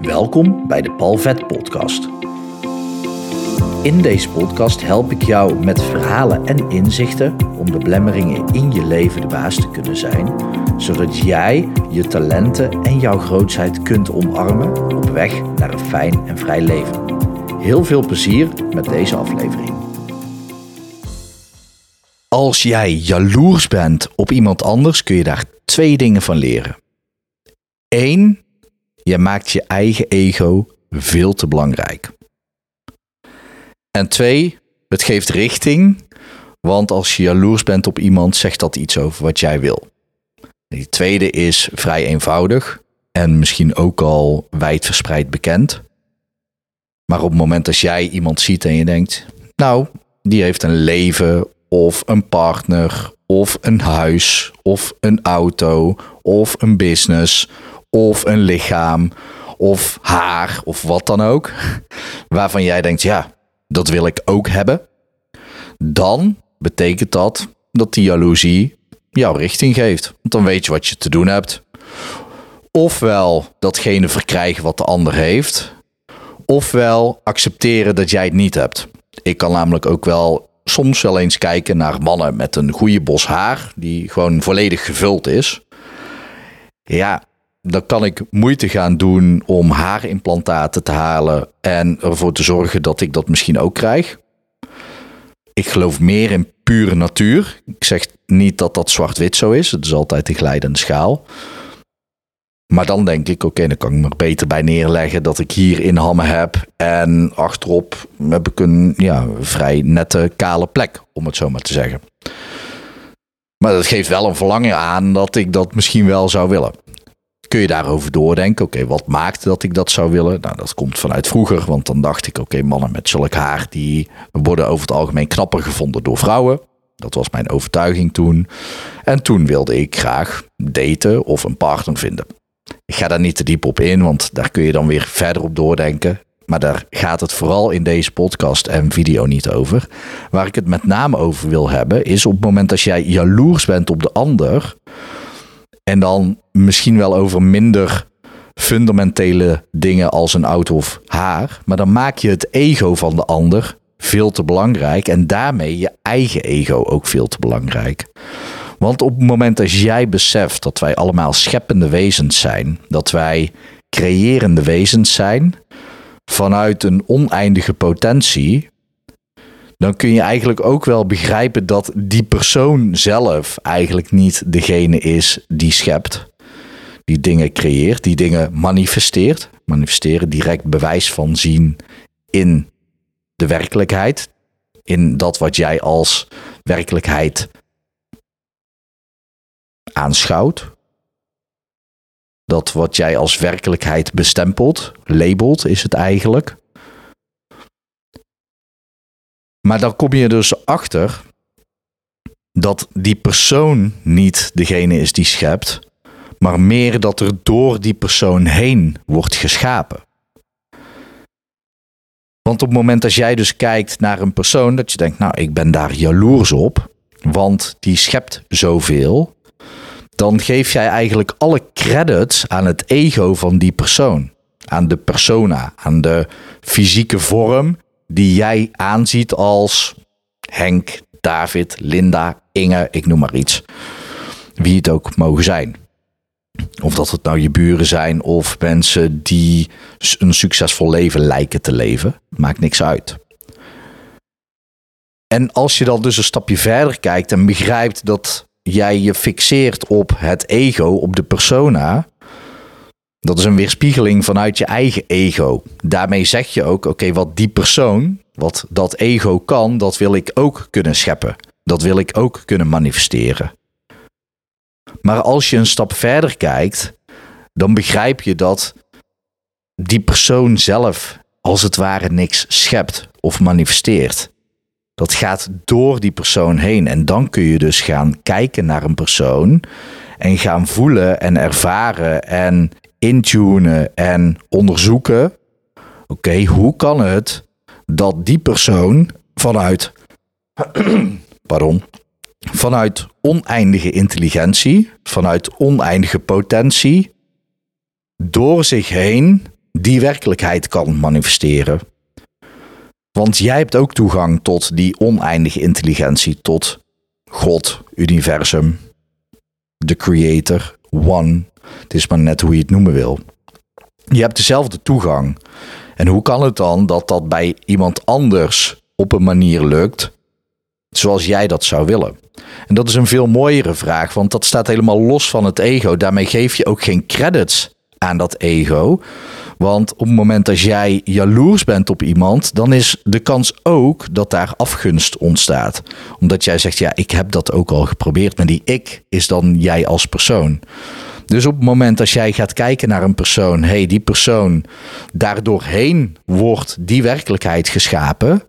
Welkom bij de Palvet Podcast. In deze podcast help ik jou met verhalen en inzichten om de blemmeringen in je leven de baas te kunnen zijn, zodat jij je talenten en jouw grootheid kunt omarmen op weg naar een fijn en vrij leven. Heel veel plezier met deze aflevering. Als jij jaloers bent op iemand anders, kun je daar twee dingen van leren. Eén, je maakt je eigen ego veel te belangrijk. En twee, het geeft richting, want als je jaloers bent op iemand, zegt dat iets over wat jij wil. Die tweede is vrij eenvoudig en misschien ook al wijdverspreid bekend. Maar op het moment dat jij iemand ziet en je denkt, nou, die heeft een leven of een partner of een huis of een auto of een business of een lichaam of haar of wat dan ook, waarvan jij denkt, ja, dat wil ik ook hebben, dan betekent dat dat die jaloezie jouw richting geeft. Dan weet je wat je te doen hebt. Ofwel datgene verkrijgen wat de ander heeft, ofwel accepteren dat jij het niet hebt. Ik kan namelijk ook wel soms wel eens kijken naar mannen met een goede bos haar, die gewoon volledig gevuld is. Ja, dan kan ik moeite gaan doen om haarimplantaten te halen en ervoor te zorgen dat ik dat misschien ook krijg. Ik geloof meer in pure natuur. Ik zeg niet dat dat zwart-wit zo is. Het is altijd een glijdende schaal. Maar dan denk ik, oké, dan kan ik me er beter bij neerleggen dat ik hier in hammen heb. En achterop heb ik een ja, vrij nette, kale plek, om het zo maar te zeggen. Maar dat geeft wel een verlangen aan dat ik dat misschien wel zou willen kun je daarover doordenken. Oké, wat maakt dat ik dat zou willen? Nou, dat komt vanuit vroeger, want dan dacht ik, oké, mannen met zulk haar, die worden over het algemeen knapper gevonden door vrouwen. Dat was mijn overtuiging toen. En toen wilde ik graag daten of een partner vinden. Ik ga daar niet te diep op in, want daar kun je dan weer verder op doordenken. Maar daar gaat het vooral in deze podcast en video niet over. Waar ik het met name over wil hebben, is op het moment dat jij jaloers bent op de ander, en dan misschien wel over minder fundamentele dingen als een auto of haar. Maar dan maak je het ego van de ander veel te belangrijk. En daarmee je eigen ego ook veel te belangrijk. Want op het moment dat jij beseft dat wij allemaal scheppende wezens zijn, dat wij creërende wezens zijn, vanuit een oneindige potentie, dan kun je eigenlijk ook wel begrijpen dat die persoon zelf eigenlijk niet degene is die schept, die dingen creëert, die dingen manifesteert. Manifesteren, direct bewijs van zien in de werkelijkheid, in dat wat jij als werkelijkheid aanschouwt. Dat wat jij als werkelijkheid bestempelt, labelt is het eigenlijk. Maar dan kom je dus achter dat die persoon niet degene is die schept, maar meer dat er door die persoon heen wordt geschapen. Want op het moment dat jij dus kijkt naar een persoon, dat je denkt, nou, ik ben daar jaloers op, want die schept zoveel, dan geef jij eigenlijk alle credits aan het ego van die persoon. Aan de persona, aan de fysieke vorm die jij aanziet als Henk, David, Linda, Inge, ik noem maar iets. Wie het ook mogen zijn. Of dat het nou je buren zijn of mensen die een succesvol leven lijken te leven. Maakt niks uit. En als je dan dus een stapje verder kijkt en begrijpt dat jij je fixeert op het ego, op de persona, dat is een weerspiegeling vanuit je eigen ego. Daarmee zeg je ook: oké, wat die persoon, wat dat ego kan, dat wil ik ook kunnen scheppen. Dat wil ik ook kunnen manifesteren. Maar als je een stap verder kijkt, dan begrijp je dat die persoon zelf als het ware niks schept of manifesteert. Dat gaat door die persoon heen. En dan kun je dus gaan kijken naar een persoon en gaan voelen en ervaren en intunen en onderzoeken. Oké, hoe kan het dat die persoon vanuit, pardon, vanuit oneindige intelligentie, vanuit oneindige potentie, door zich heen die werkelijkheid kan manifesteren. Want jij hebt ook toegang tot die oneindige intelligentie, tot God, universum, de creator, one. Het is maar net hoe je het noemen wil. Je hebt dezelfde toegang. En hoe kan het dan dat dat bij iemand anders op een manier lukt zoals jij dat zou willen? En dat is een veel mooiere vraag, want dat staat helemaal los van het ego. Daarmee geef je ook geen credits aan dat ego. Want op het moment dat jij jaloers bent op iemand, dan is de kans ook dat daar afgunst ontstaat. Omdat jij zegt, ja, ik heb dat ook al geprobeerd, maar die ik is dan jij als persoon. Dus op het moment dat jij gaat kijken naar een persoon, hey, die persoon, daardoorheen wordt die werkelijkheid geschapen.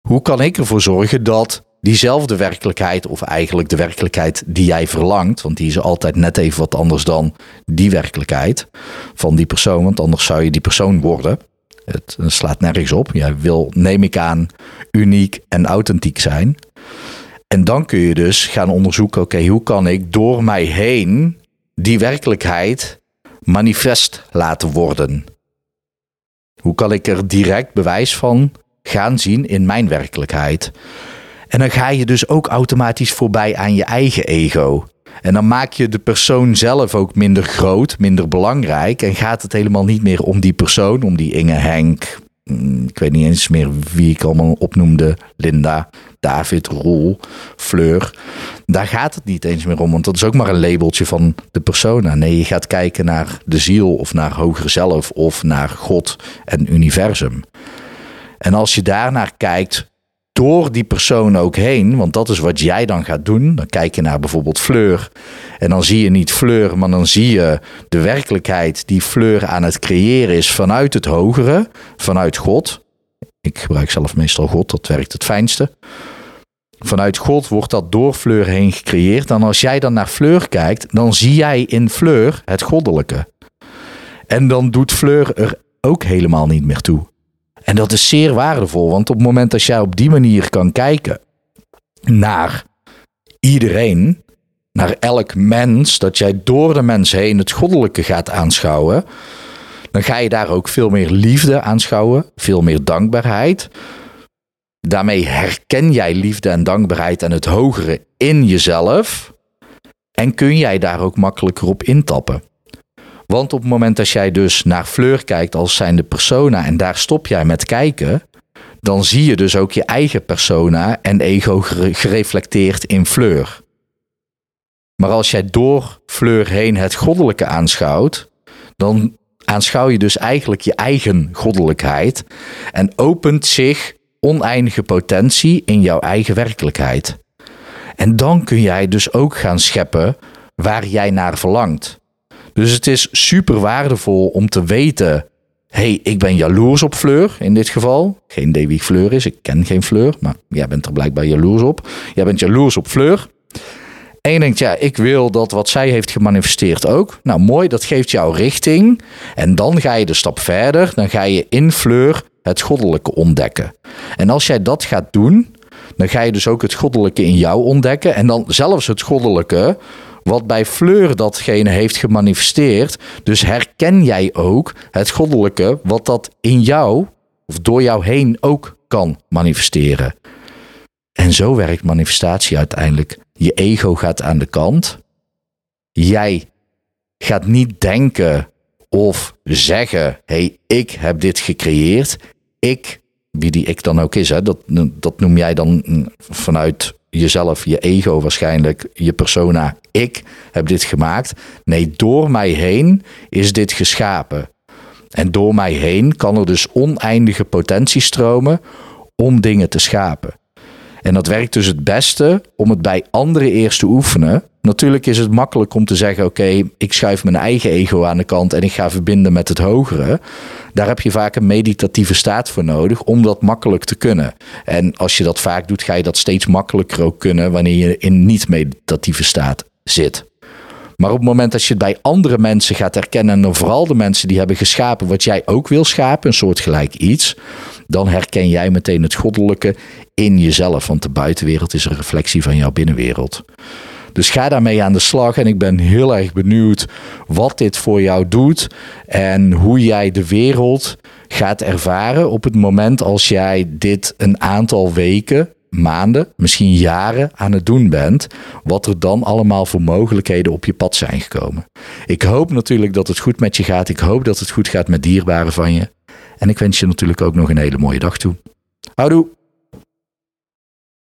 Hoe kan ik ervoor zorgen dat diezelfde werkelijkheid, of eigenlijk de werkelijkheid die jij verlangt, want die is altijd net even wat anders dan die werkelijkheid van die persoon, want anders zou je die persoon worden. Het slaat nergens op. Jij wil, neem ik aan, uniek en authentiek zijn. En dan kun je dus gaan onderzoeken, oké, hoe kan ik door mij heen die werkelijkheid manifest laten worden? Hoe kan ik er direct bewijs van gaan zien in mijn werkelijkheid? En dan ga je dus ook automatisch voorbij aan je eigen ego. En dan maak je de persoon zelf ook minder groot, minder belangrijk. En gaat het helemaal niet meer om die persoon, om die Inge Henk. Mm, ik weet niet eens meer wie ik allemaal opnoemde. Linda, David, Roel, Fleur. Daar gaat het niet eens meer om, want dat is ook maar een labeltje van de persona. Nee, je gaat kijken naar de ziel of naar hoger zelf of naar God en universum. En als je daarnaar kijkt, door die persoon ook heen, want dat is wat jij dan gaat doen. Dan kijk je naar bijvoorbeeld Fleur en dan zie je niet Fleur, maar dan zie je de werkelijkheid die Fleur aan het creëren is vanuit het hogere, vanuit God. Ik gebruik zelf meestal God, dat werkt het fijnste. Vanuit God wordt dat door Fleur heen gecreëerd. En als jij dan naar Fleur kijkt, dan zie jij in Fleur het goddelijke. En dan doet Fleur er ook helemaal niet meer toe. En dat is zeer waardevol, want op het moment dat jij op die manier kan kijken naar iedereen, naar elk mens, dat jij door de mens heen het goddelijke gaat aanschouwen, dan ga je daar ook veel meer liefde aanschouwen, veel meer dankbaarheid. Daarmee herken jij liefde en dankbaarheid en het hogere in jezelf. En kun jij daar ook makkelijker op intappen. Want op het moment dat jij dus naar Fleur kijkt als zijnde persona en daar stop jij met kijken, dan zie je dus ook je eigen persona en ego gereflecteerd in Fleur. Maar als jij door Fleur heen het goddelijke aanschouwt, dan aanschouw je dus eigenlijk je eigen goddelijkheid en opent zich oneindige potentie in jouw eigen werkelijkheid. En dan kun jij dus ook gaan scheppen waar jij naar verlangt. Dus het is super waardevol om te weten: hey, ik ben jaloers op Fleur in dit geval. Geen idee wie Fleur is, ik ken geen Fleur, maar jij bent er blijkbaar jaloers op. Jij bent jaloers op Fleur. En je denkt, ja, ik wil dat wat zij heeft gemanifesteerd ook. Nou, mooi, dat geeft jou richting. En dan ga je de stap verder. Dan ga je in Fleur het goddelijke ontdekken. En als jij dat gaat doen, dan ga je dus ook het goddelijke in jou ontdekken. En dan zelfs het goddelijke wat bij Fleur datgene heeft gemanifesteerd. Dus herken jij ook het goddelijke wat dat in jou of door jou heen ook kan manifesteren. En zo werkt manifestatie uiteindelijk. Je ego gaat aan de kant. Jij gaat niet denken of zeggen: hey, ik heb dit gecreëerd. Ik, wie die ik dan ook is, hè, dat, dat noem jij dan vanuit jezelf, je ego waarschijnlijk, je persona. Ik heb dit gemaakt. Nee, door mij heen is dit geschapen. En door mij heen kan er dus oneindige potentie stromen om dingen te schapen. En dat werkt dus het beste om het bij anderen eerst te oefenen. Natuurlijk is het makkelijk om te zeggen: Oké, ik schuif mijn eigen ego aan de kant en ik ga verbinden met het hogere. Daar heb je vaak een meditatieve staat voor nodig om dat makkelijk te kunnen. En als je dat vaak doet, ga je dat steeds makkelijker ook kunnen wanneer je in niet-meditatieve staat zit. Maar op het moment dat je het bij andere mensen gaat herkennen, en vooral de mensen die hebben geschapen wat jij ook wil schapen, een soort gelijk iets, dan herken jij meteen het goddelijke in jezelf. Want de buitenwereld is een reflectie van jouw binnenwereld. Dus ga daarmee aan de slag. En ik ben heel erg benieuwd wat dit voor jou doet. En hoe jij de wereld gaat ervaren op het moment als jij dit een aantal weken maanden, misschien jaren aan het doen bent, wat er dan allemaal voor mogelijkheden op je pad zijn gekomen. Ik hoop natuurlijk dat het goed met je gaat. Ik hoop dat het goed gaat met dierbaren van je. En ik wens je natuurlijk ook nog een hele mooie dag toe. Houdoe!